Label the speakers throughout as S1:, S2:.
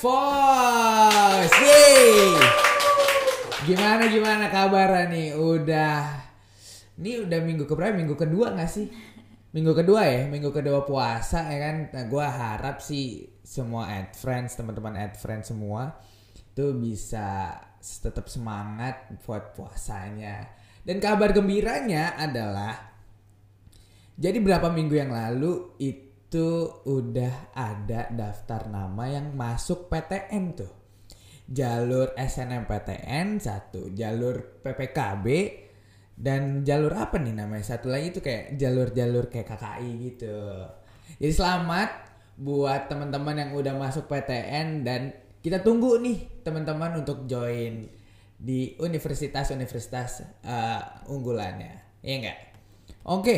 S1: Voice. Yeay. Gimana gimana kabar nih? Udah ini udah minggu keberapa? Minggu kedua gak sih? Minggu kedua ya, minggu kedua puasa ya kan. Nah, gua harap sih semua Ed Friends, teman-teman Ed Friends semua tuh bisa tetap semangat buat puasanya. Dan kabar gembiranya adalah jadi berapa minggu yang lalu itu udah ada daftar nama yang masuk PTN tuh. Jalur SNMPTN satu, jalur PPKB dan jalur apa nih namanya? Satu lagi tuh kayak jalur-jalur kayak KKI gitu. Jadi selamat buat teman-teman yang udah masuk PTN dan kita tunggu nih teman-teman untuk join di universitas-universitas uh, unggulannya. Iya enggak? Oke.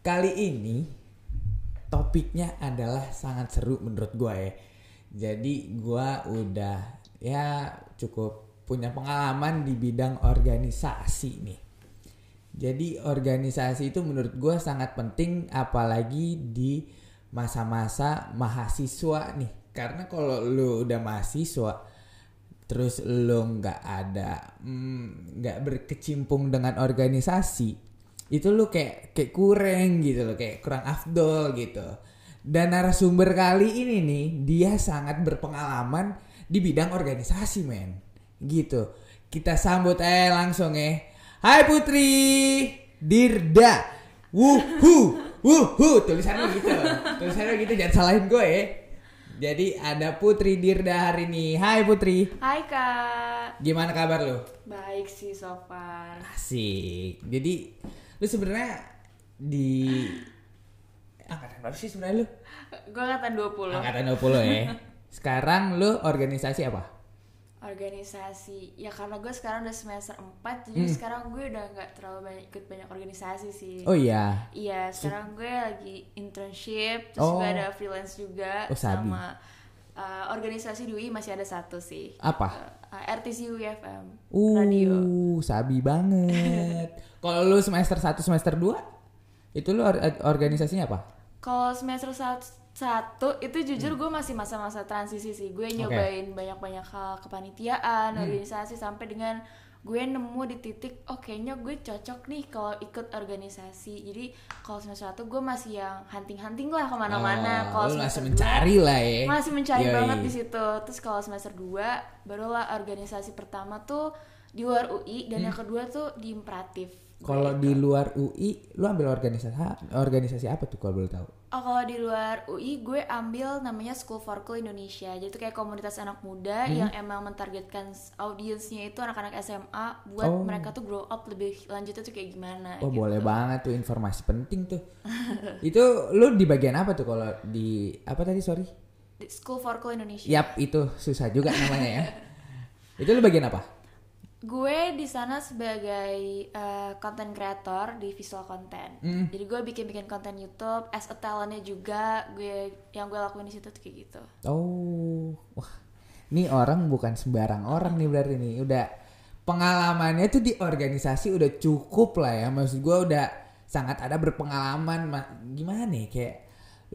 S1: Kali ini topiknya adalah sangat seru menurut gue ya. Jadi gue udah ya cukup punya pengalaman di bidang organisasi nih. Jadi organisasi itu menurut gue sangat penting apalagi di masa-masa mahasiswa nih. Karena kalau lu udah mahasiswa terus lu nggak ada nggak mm, berkecimpung dengan organisasi itu lu kayak kayak kurang gitu loh kayak kurang afdol gitu dan narasumber kali ini nih dia sangat berpengalaman di bidang organisasi men gitu kita sambut eh langsung eh Hai Putri Dirda Wuhu Wuhu tulisannya gitu tulisannya gitu jangan salahin gue ya jadi ada Putri Dirda hari ini. Hai Putri.
S2: Hai Kak.
S1: Gimana kabar lu?
S2: Baik sih so far.
S1: Asik. Jadi lu sebenarnya di angkatan berapa sih sebenarnya lu?
S2: Gue angkatan 20.
S1: Angkatan 20 ya. Sekarang lu organisasi apa?
S2: Organisasi. Ya karena gue sekarang udah semester 4 jadi hmm. sekarang gue udah nggak terlalu banyak ikut banyak organisasi sih.
S1: Oh iya.
S2: Iya, sekarang gue lagi internship terus oh. gue ada freelance juga oh, sama uh, organisasi di UI masih ada satu sih.
S1: Apa?
S2: Uh, RTC UFM
S1: uh,
S2: radio.
S1: sabi banget. Kalau lu semester 1 semester 2 itu lu or organisasinya apa?
S2: Kalau semester 1 satu itu jujur hmm. gue masih masa-masa transisi sih gue nyobain banyak-banyak okay. hal kepanitiaan hmm. organisasi sampai dengan gue nemu di titik oh kayaknya gue cocok nih kalau ikut organisasi. Jadi kalau semester satu gue masih yang hunting-hunting lah ke mana-mana.
S1: Oh, kalau masih mencari lah ya.
S2: masih mencari Yoi. banget di situ. Terus kalau semester 2 barulah organisasi pertama tuh di luar UI dan hmm. yang kedua tuh di imperatif
S1: kalau di luar UI, lu ambil organisasi organisasi apa tuh kalau boleh tahu?
S2: Oh, kalau di luar UI gue ambil namanya School for Cool Indonesia. Jadi itu kayak komunitas anak muda hmm. yang emang mentargetkan audiensnya itu anak-anak SMA buat oh. mereka tuh grow up lebih lanjutnya tuh kayak gimana.
S1: Oh, gitu. boleh banget tuh informasi penting tuh. itu lu di bagian apa tuh kalau di apa tadi sorry?
S2: School for Cool Indonesia.
S1: Yap, itu susah juga namanya ya. itu lu bagian apa?
S2: Gue di sana sebagai uh, content creator di visual content. Mm. Jadi gue bikin-bikin konten YouTube, as a talentnya juga gue yang gue lakuin di situ tuh kayak gitu.
S1: Oh, wah, ini orang bukan sembarang orang nih berarti nih. Udah pengalamannya tuh di organisasi udah cukup lah ya. Maksud gue udah sangat ada berpengalaman. Gimana nih kayak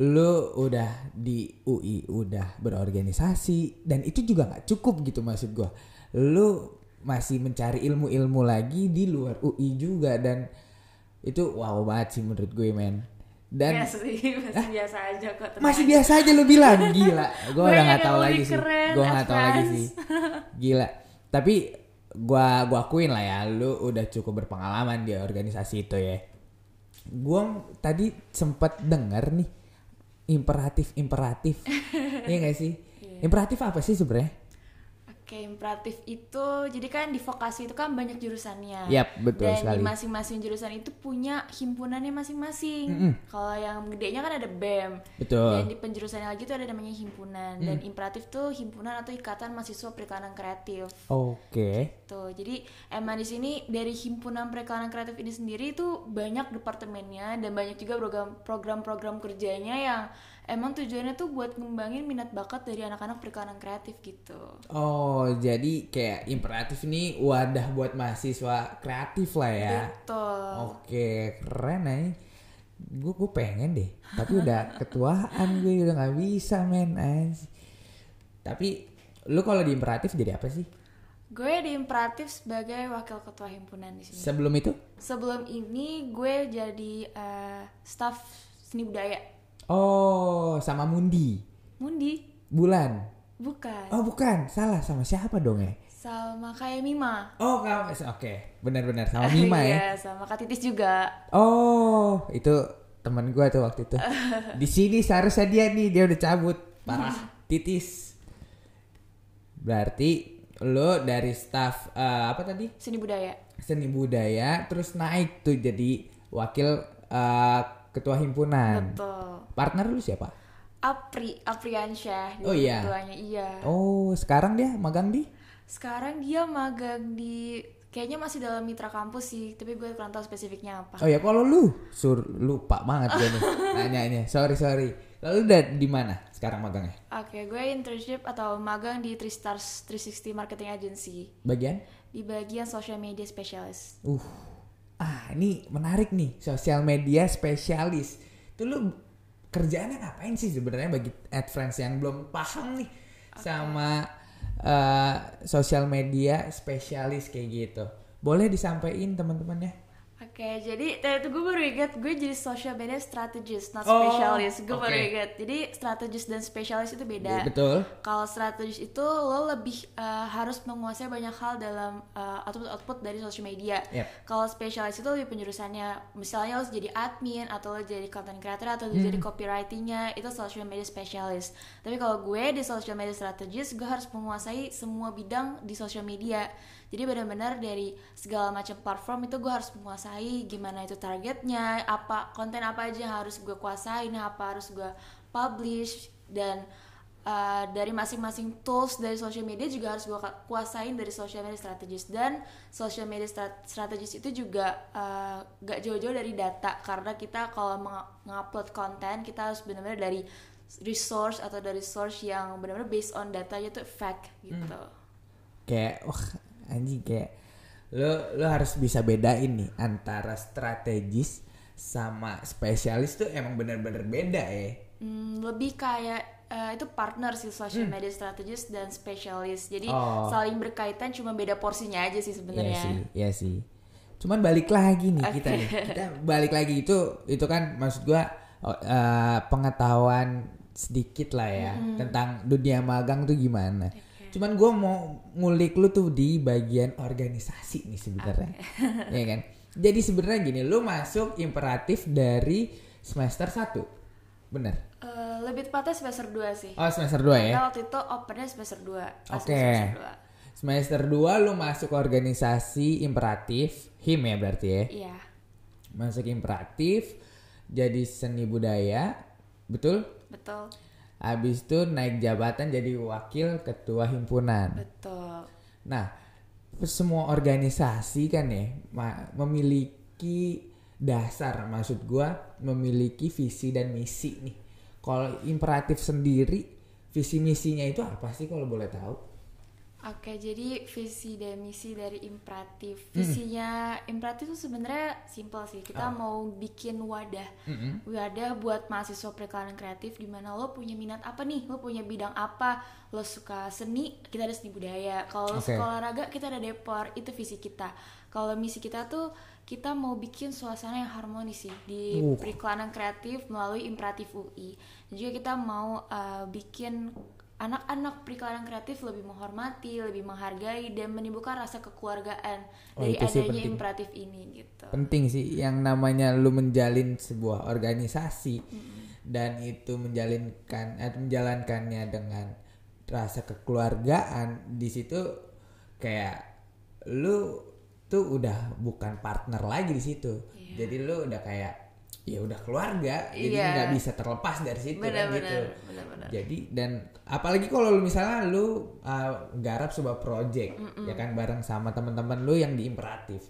S1: lu udah di UI udah berorganisasi dan itu juga nggak cukup gitu maksud gue. Lu masih mencari ilmu-ilmu lagi di luar UI juga dan itu wow banget sih menurut gue men. Dan
S2: biasa sih, masih biasa aja kok
S1: masih biasa aja lu bilang gila. Gue udah nggak tahu lagi sih. Gue nggak tahu lagi sih. Gila. Tapi gue gua akuin lah ya lu udah cukup berpengalaman di organisasi itu ya. Gue tadi sempat denger nih imperatif imperatif iya gak sih? Yeah. imperatif apa sih sebenarnya
S2: Oke, imperatif itu jadi kan di vokasi itu kan banyak jurusannya.
S1: Yap, betul
S2: Dan
S1: sekali.
S2: di masing-masing jurusan itu punya himpunannya masing-masing. Mm -hmm. Kalau yang gedenya kan ada BEM.
S1: Betul.
S2: Dan di penjurusannya lagi tuh ada namanya himpunan. Mm. Dan imperatif tuh himpunan atau ikatan mahasiswa perikanan kreatif.
S1: Oke. Okay.
S2: Tuh, jadi emang di sini dari himpunan perikanan kreatif ini sendiri tuh banyak departemennya dan banyak juga program program-program kerjanya yang emang tujuannya tuh buat ngembangin minat bakat dari anak-anak perikanan kreatif gitu.
S1: Oh, jadi kayak imperatif ini wadah buat mahasiswa kreatif lah ya.
S2: Betul.
S1: Oke, keren nih. gue gue pengen deh tapi udah ketuaan gue udah nggak bisa men tapi lu kalau di imperatif jadi apa sih
S2: Gue di imperatif sebagai wakil ketua himpunan di sini.
S1: sebelum itu
S2: Sebelum ini gue jadi eh, staff seni budaya.
S1: Oh sama Mundi
S2: Mundi,
S1: bulan
S2: bukan.
S1: oh bukan salah sama siapa dong ya
S2: Sama kayak Mima.
S1: oh oke benar-benar sama Mima ya
S2: Iya, sama Kak Titis juga.
S1: Oh, itu teman gua tuh waktu itu. Di sini seharusnya dia nih, dia udah cabut. Parah, titis. Berarti lo dari staff eh, apa tadi?
S2: Seni budaya.
S1: Seni budaya terus naik tuh jadi wakil eh, ketua himpunan.
S2: Betul.
S1: Partner lu siapa?
S2: Apri, Apriansyah.
S1: Oh, iya.
S2: Ketuanya, iya.
S1: Oh, sekarang dia magang di?
S2: Sekarang dia magang di kayaknya masih dalam mitra kampus sih, tapi gue kurang tahu spesifiknya apa.
S1: Oh ya, kalau lu sur lupa banget gue nih nanyanya. Sorry, sorry. Lalu udah di mana sekarang magangnya?
S2: Oke, gue internship atau magang di Tristars 360 Marketing Agency
S1: Bagian?
S2: di bagian social media specialist.
S1: Uh, ah ini menarik nih sosial media spesialis. Itu lu kerjaannya ngapain sih sebenarnya bagi ad friends yang belum paham nih sama eh, sosial media spesialis kayak gitu. Boleh disampaikan teman-temannya?
S2: Oke, jadi tadi itu gue baru ingat gue jadi social media strategist, not
S1: Oh,
S2: specialist. Gue baru
S1: oke.
S2: ingat. Jadi strategist dan spesialis itu beda.
S1: Betul.
S2: Kalau strategis itu lo lebih uh, harus menguasai banyak hal dalam uh, output-output dari social media.
S1: Yep.
S2: Kalau spesialis itu lebih penjurusannya, misalnya lo jadi admin atau lo jadi content creator atau lo jadi copywritingnya itu social media specialist. Tapi kalau gue di social media strategist, gue harus menguasai semua bidang di social media. Jadi benar-benar dari segala macam platform itu gue harus menguasai gimana itu targetnya, apa konten apa aja yang harus gue kuasain, apa harus gue publish dan Uh, dari masing-masing tools dari social media juga harus gue kuasain dari social media strategis dan social media strat- strategis itu juga uh, gak jauh-jauh dari data karena kita kalau meng- mengupload konten kita harus benar-benar dari resource atau dari source yang benar-benar based on datanya itu fact gitu.
S1: Kayak wah anjing kayak lo lo harus bisa bedain nih antara strategis sama spesialis tuh emang bener-bener beda ya.
S2: Hmm, lebih kayak uh, itu partner sih social media strategis dan spesialis. Jadi
S1: Oh.
S2: saling berkaitan cuma beda porsinya aja sih
S1: Iya
S2: sebenarnya.
S1: sih, iya sih. Cuman balik lagi nih kita
S2: Oke.
S1: nih. Kita balik lagi itu itu kan maksud gua eh, pengetahuan sedikit lah ya tentang dunia magang tuh gimana. Cuman gua mau ngulik lu tuh di bagian organisasi nih sebenarnya. ya kan? Jadi sebenarnya gini, lu masuk imperatif dari semester 1. Bener?
S2: Eh, lebih tepatnya semester 2 sih.
S1: Oh, semester 2 ya.
S2: Karena waktu itu opennya semester 2 pas
S1: Oke.
S2: semester dua.
S1: Semester 2 lu masuk organisasi imperatif, HIM ya berarti ya.
S2: Iya,
S1: Masuk imperatif, jadi seni budaya, betul?
S2: betul.
S1: Habis itu naik jabatan jadi wakil ketua himpunan.
S2: Betul.
S1: Nah, semua organisasi kan ya memiliki dasar, maksud gua memiliki visi dan misi nih. Kalau imperatif sendiri, visi misinya itu apa sih kalau boleh tahu?
S2: Oke, jadi visi dan misi dari imperatif.
S1: Hmm.
S2: Visinya imperatif itu sebenarnya simpel sih. Kita mau bikin wadah. Wadah buat mahasiswa periklanan kreatif di mana lo punya minat apa nih? Lo punya bidang apa? Lo suka seni, kita ada seni budaya. Kalau
S1: Oke.
S2: suka olahraga, kita ada depor. Itu visi kita. Kalau misi kita tuh kita mau bikin suasana yang harmonis sih di
S1: Uh.
S2: periklanan kreatif melalui imperatif UI. Dan juga kita mau uh, bikin anak-anak periklanan kreatif lebih menghormati, lebih menghargai dan menimbulkan rasa kekeluargaan
S1: Oh,
S2: dari adanya
S1: penting.
S2: imperatif ini gitu.
S1: penting sih yang namanya lu menjalin sebuah organisasi dan itu menjalinkan atau menjalankannya dengan rasa kekeluargaan di situ kayak lu tuh udah bukan partner lagi di situ jadi lu udah kayak ya udah keluarga jadi
S2: Iya.
S1: nggak bisa terlepas dari situ kan
S2: Benar-benar,
S1: gitu
S2: benar-benar.
S1: jadi dan apalagi kalau lu misalnya lu uh, garap sebuah project ya kan bareng sama teman-teman lu yang di imperatif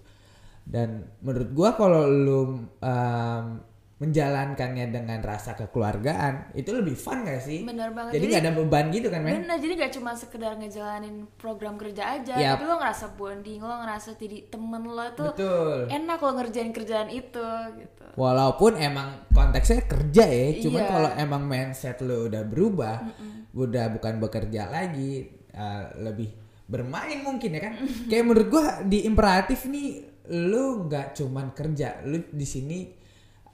S1: dan menurut gua kalau lu um, menjalankannya dengan rasa kekeluargaan itu lebih fun gak sih?
S2: Bener banget.
S1: Jadi
S2: Jadi-
S1: nggak ada beban gitu kan men?
S2: Bener, jadi gak cuma sekedar ngejalanin program kerja aja,
S1: Yap.
S2: tapi lo ngerasa bonding, lo ngerasa jadi temen lo tuh
S1: Betul.
S2: enak lo ngerjain kerjaan itu gitu.
S1: Walaupun emang konteksnya kerja ya, cuman
S2: Iya.
S1: kalau emang mindset lu udah berubah, udah bukan bekerja lagi, uh, lebih bermain mungkin ya kan? Kayak menurut gua di imperatif nih, lu nggak cuman kerja, lu di sini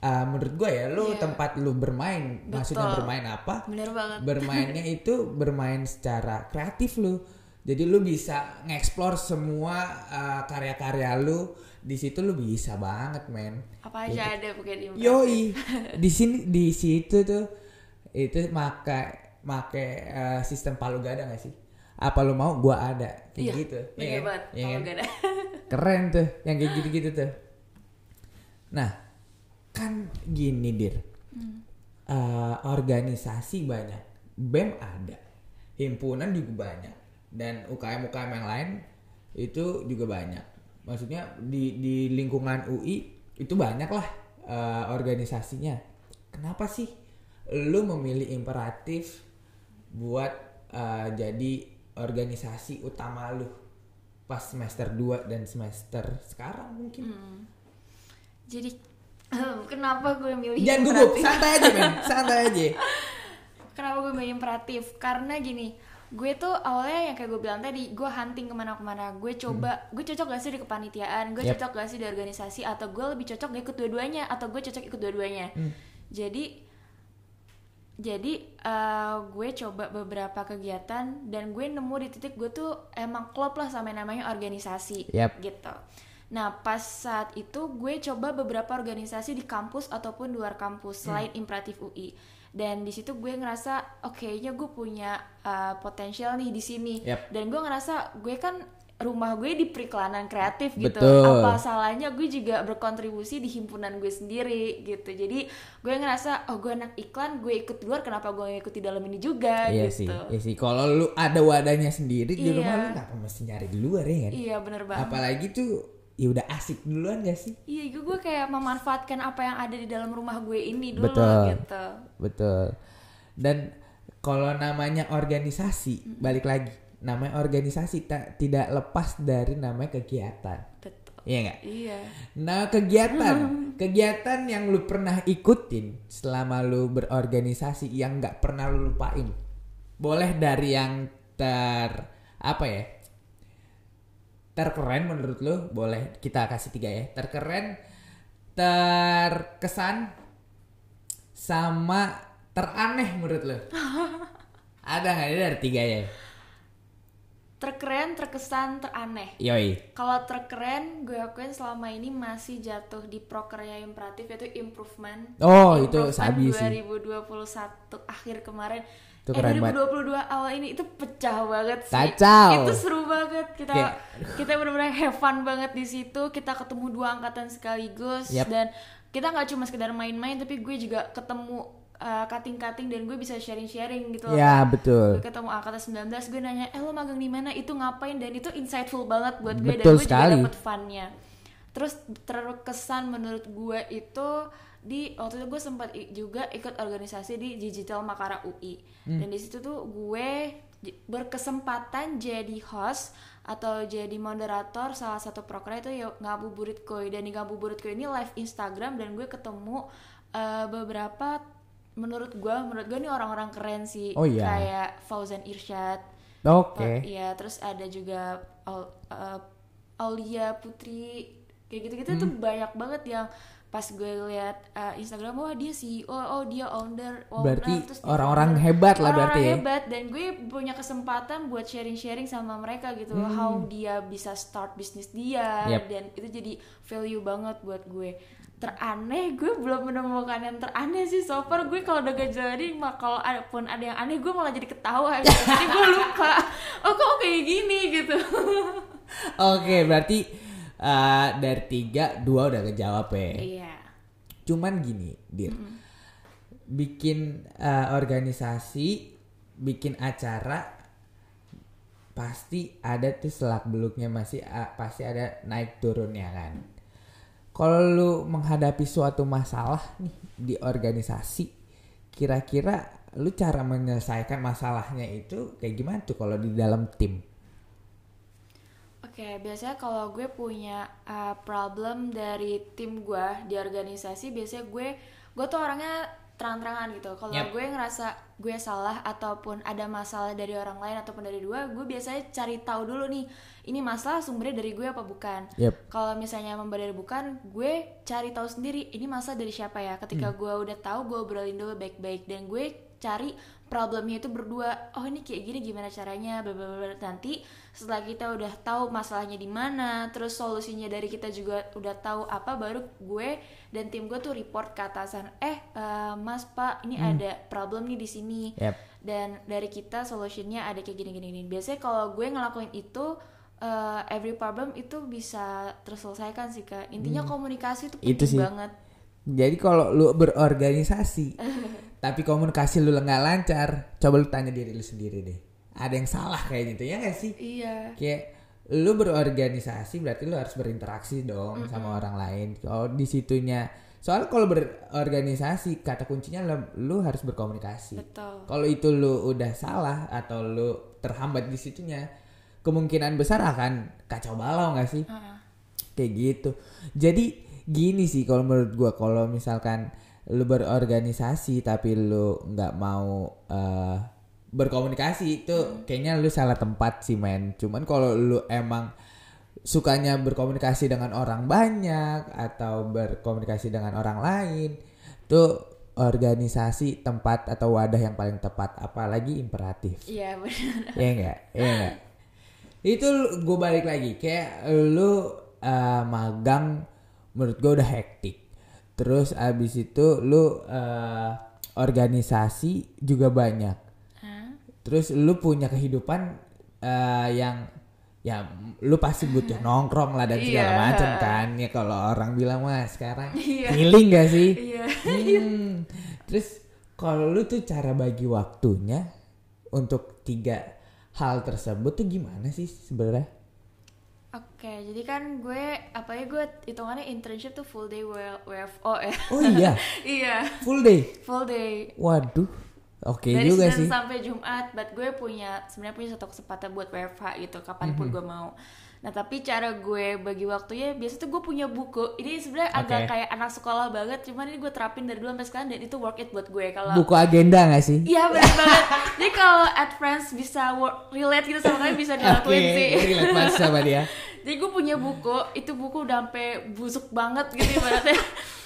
S1: uh, menurut gua ya, lu
S2: Iya.
S1: tempat lu bermain, maksudnya
S2: Betul.
S1: bermain apa?
S2: Bener banget.
S1: Bermainnya itu bermain secara kreatif lu. Jadi lu bisa ngeksplor semua uh, karya-karya lu. Di situ lu bisa banget, men.
S2: Apa aja ada pokoknya di Imperatif.
S1: Yoi, di sini di situ tuh itu makai make eh, sistem palu gada gak sih? Apa lu mau? Gua ada kayak
S2: Iya,
S1: gitu.
S2: bener
S1: kan?
S2: banget. Kalau
S1: kan?
S2: ada.
S1: Keren tuh, yang kayak gitu-gitu tuh. Nah, kan gini dir,
S2: Hmm.
S1: Eh, organisasi banyak, bem ada, himpunan juga banyak, dan UKM UKM yang lain itu juga banyak. Maksudnya di di lingkungan UI itu banyak lah eh, organisasinya. Kenapa sih lu memilih imperatif buat eh, jadi organisasi utama lu pas semester 2 dan semester sekarang mungkin?
S2: Jadi kenapa gue milih
S1: Jangan gugup, santai aja men, santai aja.
S2: Kenapa gue milih imperatif? Karena gini, gue tuh awalnya yang kayak gue bilang tadi, gue hunting ke mana-kemana. Gue coba, gue cocok gak sih di kepanitiaan? Gue
S1: Yap.
S2: cocok gak sih di organisasi? Atau gue lebih cocok gak ikut dua-duanya? Atau gue cocok ikut dua-duanya? Jadi, jadi eh, gue coba beberapa kegiatan dan gue nemu di titik gue tuh emang klop lah sama yang namanya organisasi
S1: Yap.
S2: gitu. Nah pas saat itu gue coba beberapa organisasi di kampus ataupun luar kampus selain imperatif UI dan di situ gue ngerasa oke nya gue punya uh, potensial nih di sini
S1: Yap.
S2: dan gue ngerasa gue kan rumah gue di periklanan kreatif gitu
S1: Betul.
S2: apa salahnya gue juga berkontribusi di himpunan gue sendiri gitu jadi gue ngerasa oh gue anak iklan gue ikut di luar kenapa gue ikut di dalam ini juga
S1: Iya sih,
S2: gitu
S1: iya sih. Kalau lu ada wadahnya sendiri di
S2: Iya.
S1: rumah lu ngapa mesti nyari di luar ya kan?
S2: iya bener banget
S1: Apalagi tuh ya udah asik duluan gak sih?
S2: Iya, gue, gue kayak memanfaatkan apa yang ada di dalam rumah gue ini dulu
S1: Betul.
S2: gitu.
S1: Betul. Dan kalau namanya organisasi, balik lagi, namanya organisasi tak tidak lepas dari namanya kegiatan.
S2: Betul.
S1: Iya nggak?
S2: Iya.
S1: Nah kegiatan, kegiatan yang lu pernah ikutin selama lu berorganisasi yang nggak pernah lu lupain, boleh dari yang ter apa ya? Terkeren menurut lu, boleh kita kasih tiga ya. Terkeren, terkesan, sama teraneh menurut lu. Ada nggak ini dari tiga ya?
S2: Terkeren, terkesan, teraneh.
S1: Yoi.
S2: Kalau terkeren, gue akuin selama ini masih jatuh di prokernya imperatif yaitu improvement.
S1: Oh, itu
S2: Improvement
S1: sabi sih.
S2: 2021 akhir kemarin.
S1: Itu
S2: eh,
S1: keren banget.
S2: 2022 awal ini itu pecah banget sih.
S1: Kacau.
S2: Itu seru banget. Kita kita benar-benar have fun banget di situ. Kita ketemu dua angkatan sekaligus
S1: Yap.
S2: dan kita nggak cuma sekedar main-main tapi gue juga ketemu uh, cutting-cutting dan gue bisa sharing-sharing gitu loh.
S1: Ya betul.
S2: Gue ketemu angkatan 19, gue nanya, eh lo magang di mana? Itu ngapain? Dan itu insightful banget buat gue
S1: Betul
S2: dan gue
S1: sekali.
S2: juga dapet funnya. Terus terkesan menurut gue itu di waktu itu gue sempat juga ikut organisasi di Digital Makara UI
S1: Hmm.
S2: dan di situ tuh gue berkesempatan jadi host atau jadi moderator salah satu proker itu ya ngabuburit koi dan di ngabuburit koi ini live Instagram dan gue ketemu uh, beberapa menurut gue menurut gue ini orang-orang keren sih
S1: Oh iya.
S2: kayak Fauzan Irsyad
S1: Oke.
S2: Iya, terus ada juga Au- uh, Aulia Putri kayak gitu-gitu tuh
S1: Hmm.
S2: banyak banget yang pas gue lihat uh, Instagram wah dia CEO, oh dia owner, owner
S1: Berarti
S2: terus
S1: orang-orang hebat lah
S2: Orang-orang
S1: berarti ya.
S2: hebat dan gue punya kesempatan buat sharing-sharing sama mereka gitu
S1: Hmm.
S2: how dia bisa start bisnis dia
S1: Yep.
S2: dan itu jadi value banget buat gue teraneh gue belum menemukan yang teraneh sih so far gue kalau udah gak jadi mah kalau ada pun ada yang aneh gue malah jadi ketawa jadi gue lupa oh kok kayak gini? gitu.
S1: Oke, berarti uh, dari tiga dua udah kejawab ya.
S2: iya.
S1: Cuman gini, dir, bikin uh, organisasi, bikin acara, pasti ada tuh selak beluknya masih uh, pasti ada naik turunnya kan. Kalau lu menghadapi suatu masalah nih di organisasi, kira-kira lu cara menyelesaikan masalahnya itu kayak gimana tuh kalau di dalam tim?
S2: Oke, biasanya kalau gue punya uh, problem dari tim gue di organisasi, biasanya gue gue tuh orangnya terang-terangan gitu. Kalau
S1: Yep.
S2: gue ngerasa gue salah ataupun ada masalah dari orang lain ataupun dari dua, gue biasanya cari tahu dulu nih, ini masalah sumbernya dari gue apa bukan.
S1: Yep.
S2: Kalau misalnya member dari bukan, gue cari tahu sendiri ini masalah dari siapa ya. Ketika gue udah tahu, gue obrolin dulu baik-baik dan gue cari problemnya itu berdua. Oh ini kayak gini gimana caranya? Bla bla bla. Nanti setelah kita udah tahu masalahnya di mana, terus solusinya dari kita juga udah tahu apa, baru gue dan tim gue tuh report ke atasan. Eh, eh, Mas Pak, ini ada problem nih di sini
S1: Yep.
S2: dan dari kita solutionnya ada kayak gini gini gini biasanya kalau gue ngelakuin itu uh, every problem itu bisa terselesaikan sih kak intinya komunikasi itu penting
S1: Itu sih.
S2: banget
S1: Jadi kalau lu berorganisasi tapi komunikasi lu nggak lancar, coba lu tanya diri lu sendiri deh. Ada yang salah kayak gitu ya gak sih?
S2: iya
S1: Kayak lu berorganisasi berarti lu harus berinteraksi dong sama orang lain. Kalau di situnya soal kalau berorganisasi kata kuncinya lu, lu harus berkomunikasi.
S2: betul
S1: Kalau itu lu udah salah atau lu terhambat di situnya, kemungkinan besar akan kacau balau nggak sih?
S2: Heeh.
S1: Kayak gitu. Jadi gini sih kalau menurut gua. Kalau misalkan lu berorganisasi tapi lu nggak mau eh, berkomunikasi itu kayaknya lu salah tempat sih men. Cuman kalau lu emang sukanya berkomunikasi dengan orang banyak atau berkomunikasi dengan orang lain tuh organisasi tempat atau wadah yang paling tepat. Apalagi imperatif.
S2: Iya benar.
S1: Ya enggak ya enggak itu gue balik lagi. Kayak lu uh, magang menurut gue udah hektik terus abis itu lu uh, organisasi juga banyak
S2: Hah?
S1: terus lu punya kehidupan uh, yang ya lu pasti butuh nongkrong lah dan segala
S2: Iya.
S1: macam kan ya kalau orang bilang mah sekarang
S2: Iya.
S1: healing gak sih
S2: iya
S1: Hmm. Terus kalau lu tuh cara bagi waktunya untuk tiga hal tersebut tuh gimana sih sebenarnya?
S2: Oke jadi kan gue apalagi gue hitungannya internship tuh full day WFO ya
S1: Oh iya,
S2: iya
S1: full day.
S2: full day
S1: Waduh. Oke
S2: dari
S1: juga
S2: Senin
S1: sih.
S2: sampai Jumat, but gue punya sebenarnya punya satu kesempatan buat WFH gitu kapan pun
S1: Mhm.
S2: gue mau. Nah tapi cara gue bagi waktunya biasa tuh gue punya buku. Ini sebenarnya agak
S1: Oke.
S2: kayak anak sekolah banget, cuman ini gue terapin dari dulu sampai sekarang dan itu work it buat gue kalau
S1: Buku agenda gak sih?
S2: Iya benar banget. Jadi kalau at friends bisa work, relate gitu sama kalian bisa dilakuin sih.
S1: relate banget sama dia.
S2: Jadi gue punya buku, itu buku udah sampai busuk banget gitu ibaratnya.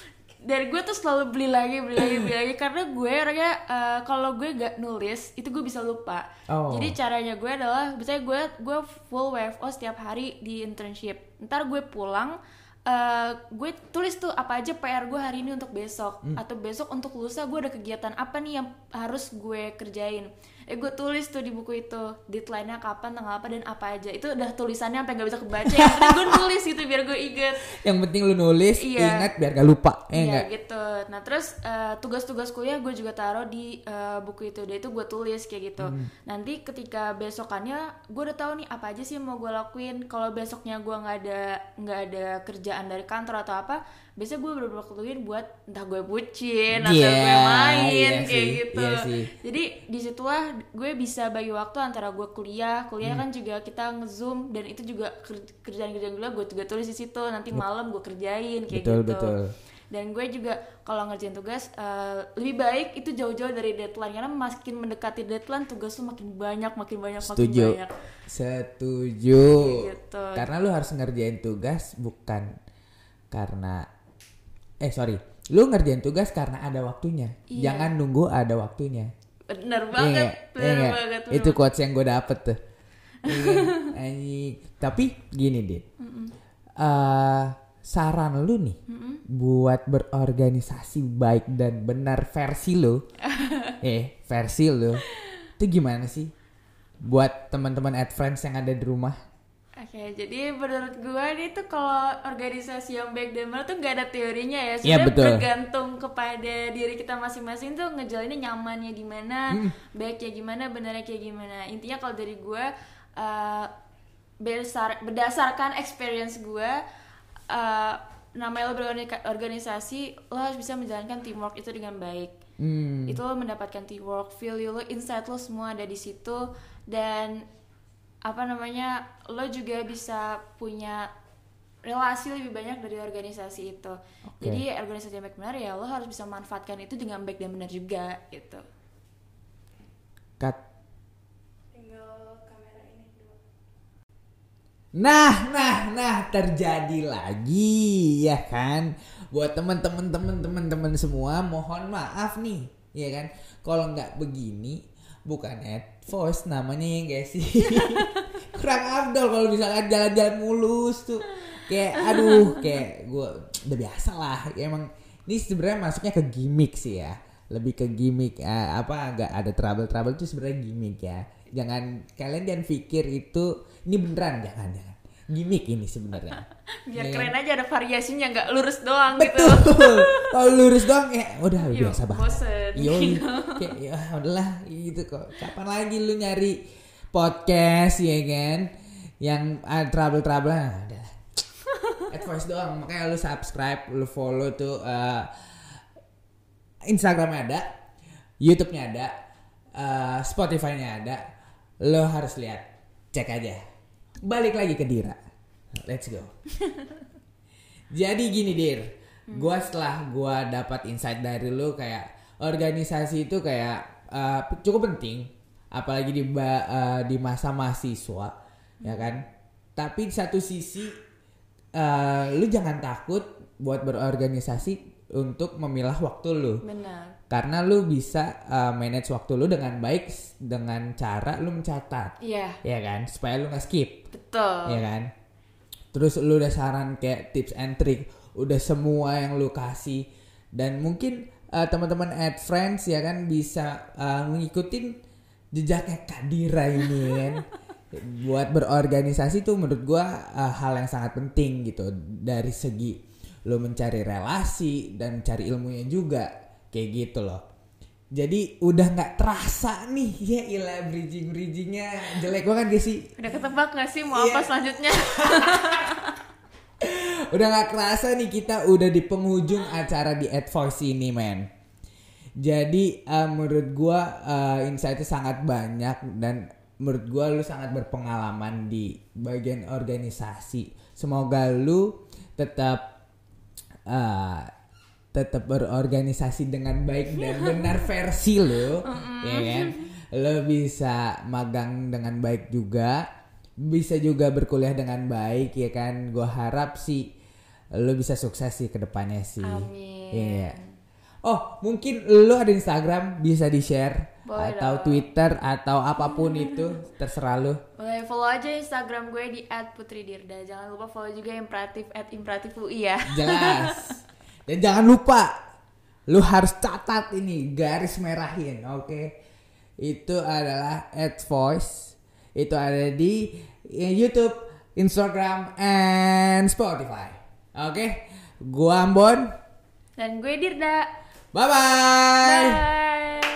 S2: Dari gue tuh selalu beli lagi, beli lagi, beli lagi karena gue orangnya eh, kalau gue gak nulis itu gue bisa lupa.
S1: Oh.
S2: Jadi caranya gue adalah misalnya gue gue full WFO setiap hari di internship. Ntar gue pulang eh, gue tulis tuh apa aja PR gue hari ini untuk besok atau besok untuk lusa gue ada kegiatan apa nih yang harus gue kerjain. Eh gue tulis tuh di buku itu deadline-nya kapan, tanggal apa dan apa aja. Itu udah tulisannya sampai nggak bisa kebaca. Yang penting gue nulis gitu biar gue inget.
S1: Yang penting lu nulis,
S2: Iya.
S1: ingat biar gak lupa. Eh
S2: Iya
S1: enggak?
S2: gitu. Nah terus eh, tugas-tugas kuliah gue juga taruh di eh, buku itu. Dan itu gue tulis kayak gitu.
S1: Hmm.
S2: Nanti ketika besokannya gue udah tahu nih apa aja sih yang mau gue lakuin. Kalau besoknya gue nggak ada nggak ada kerjaan dari kantor atau apa, biasanya gue bener waktuin buat entah gue bucin atau
S1: Iya,
S2: gue main
S1: iya
S2: kayak
S1: sih,
S2: gitu.
S1: iya sih.
S2: Jadi di situlah gue bisa bagi waktu antara gue kuliah, kuliah
S1: Hmm.
S2: kan juga kita nge-zoom dan itu juga ker- kerjaan-kerjaan gue gue juga tulis di situ. Nanti malam gue kerjain kayak
S1: Betul,
S2: gitu.
S1: betul.
S2: Dan gue juga kalau ngerjain tugas eh, lebih baik itu jauh-jauh dari deadline karena makin mendekati deadline tugas lu makin banyak, makin banyak, makin
S1: Setuju.
S2: banyak.
S1: Setuju.
S2: Gitu.
S1: Karena lu harus ngerjain tugas bukan karena eh sorry, lu ngerjain tugas karena ada waktunya.
S2: Iya.
S1: Jangan nunggu ada waktunya.
S2: Bener
S1: Iya
S2: banget?
S1: Iya
S2: bener
S1: nggak?
S2: banget. bener
S1: Itu quotes yang gue dapet tuh. Iya. Tapi gini deh. Eh, saran lu nih buat berorganisasi baik dan benar versi lu. eh, versi lu. Itu gimana sih? Buat teman-teman ad friends yang ada di rumah.
S2: Oke, jadi menurut gue nih tuh kalau organisasi yang baik dan benar tuh nggak ada teorinya ya.
S1: Iya,
S2: Sebenarnya
S1: betul.
S2: bergantung kepada diri kita masing-masing tuh ngejalaninnya nyamannya di mana,
S1: Hmm.
S2: baiknya gimana, benarnya kayak gimana. Intinya kalau dari gue uh, berdasar- berdasarkan experience gue uh, namanya lo berorganisasi lo harus bisa menjalankan teamwork itu dengan baik
S1: Hmm.
S2: itu lo mendapatkan teamwork value lo insight lo semua ada di situ dan apa namanya lo juga bisa punya relasi lebih banyak dari organisasi itu jadi organisasi yang baik benar ya lo harus bisa manfaatkan itu dengan baik dan benar juga gitu
S1: Cut.
S2: tinggal kamera ini dua
S1: Nah, nah, nah terjadi lagi ya kan. Buat teman-teman teman-teman teman semua mohon maaf nih, ya kan. Kalau nggak begini bukan voice namanya ya guys sih. Kurang afdol kalau misalkan jalan-jalan mulus tuh. Kayak aduh, kayak gue udah biasa lah. Ya, emang ini sebenarnya masuknya ke gimmick sih ya. Lebih ke gimmick eh, apa nggak ada trouble-trouble itu sebenarnya gimmick ya. Jangan kalian jangan pikir itu ini beneran jangan jangan. Gimmick ini sebenarnya.
S2: biar
S1: Iya.
S2: keren aja ada variasinya nggak lurus doang gitu
S1: Betul. Kalau lurus doang ya udah
S2: Yuk,
S1: biasa banget.
S2: bosen.
S1: Yo, kayak ya udahlah gitu kok. Kapan lagi lu nyari podcast ya kan yang ada trouble-trouble nah, udah. Advice doang makanya lu subscribe, lu follow tuh eh, Instagramnya ada, YouTube-nya ada, eh, Spotify-nya ada. Lo harus lihat, cek aja. Balik lagi ke Dira. Let's go. Jadi gini dir, gua setelah gua dapat insight dari lu kayak organisasi itu kayak eh, cukup penting, apalagi di eh, di masa mahasiswa, ya kan. Tapi di satu sisi eh, lu jangan takut buat berorganisasi untuk memilah waktu lu,
S2: benar
S1: karena lu bisa eh, manage waktu lu dengan baik dengan cara lu mencatat,
S2: iya.
S1: Ya kan, supaya lu nggak skip.
S2: Betul.
S1: Ya kan? Terus lu udah saran kayak tips and trick udah semua yang lu kasih. Dan mungkin uh, teman-teman ad friends ya kan bisa uh, ngikutin jejaknya Kadira ini kan? Buat berorganisasi tuh menurut gua uh, hal yang sangat penting gitu. Dari segi lu mencari relasi dan cari ilmunya juga kayak gitu loh. Jadi udah nggak terasa nih ya ilah bridging bridgingnya jelek banget gak sih?
S2: Udah ketebak gak sih mau
S1: Iya.
S2: apa selanjutnya?
S1: Udah gak kerasa nih kita udah di penghujung acara di Advoice ini men. Jadi eh, menurut gua eh, insightnya sangat banyak dan menurut gua lu sangat berpengalaman di bagian organisasi. Semoga lu tetap eh, tetap berorganisasi dengan baik dan benar versi lo ya kan? Lo bisa magang dengan baik juga bisa juga berkuliah dengan baik ya kan? Gue harap sih lo bisa sukses sih ke depannya sih.
S2: Amin.
S1: Iya. oh mungkin lo ada Instagram bisa di share
S2: Boleh
S1: atau
S2: dong.
S1: Twitter atau apa pun itu terserah lo.
S2: Boleh follow aja instagram gue di @putridirda jangan lupa follow juga imperatif @imperatifui ya.
S1: Jelas dan jangan lupa lu harus catat ini garis merahin oke? Itu adalah ad voice itu ada di eh, YouTube Instagram and Spotify oke? Gua Ambon.
S2: Dan gue Dirda.
S1: Bye bye
S2: bye